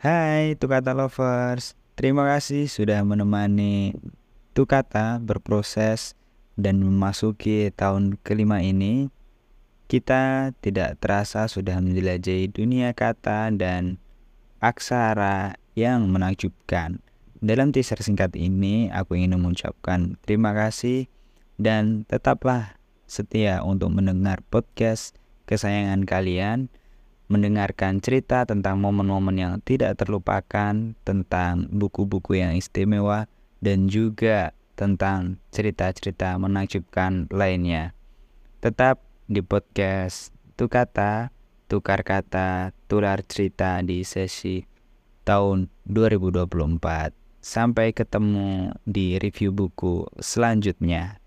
Hai Tukata Lovers, terima kasih sudah menemani Tukata berproses dan memasuki tahun kelima ini. Kita tidak terasa sudah menjelajahi dunia kata dan aksara yang menakjubkan. Dalam teaser singkat ini, aku ingin mengucapkan terima kasih dan tetaplah setia untuk mendengar podcast kesayangan kalian mendengarkan cerita tentang momen-momen yang tidak terlupakan, tentang buku-buku yang istimewa, dan juga tentang cerita-cerita menakjubkan lainnya. Tetap di podcast Tukata, Tukar Kata, Tular Cerita di sesi tahun 2024. Sampai ketemu di review buku selanjutnya.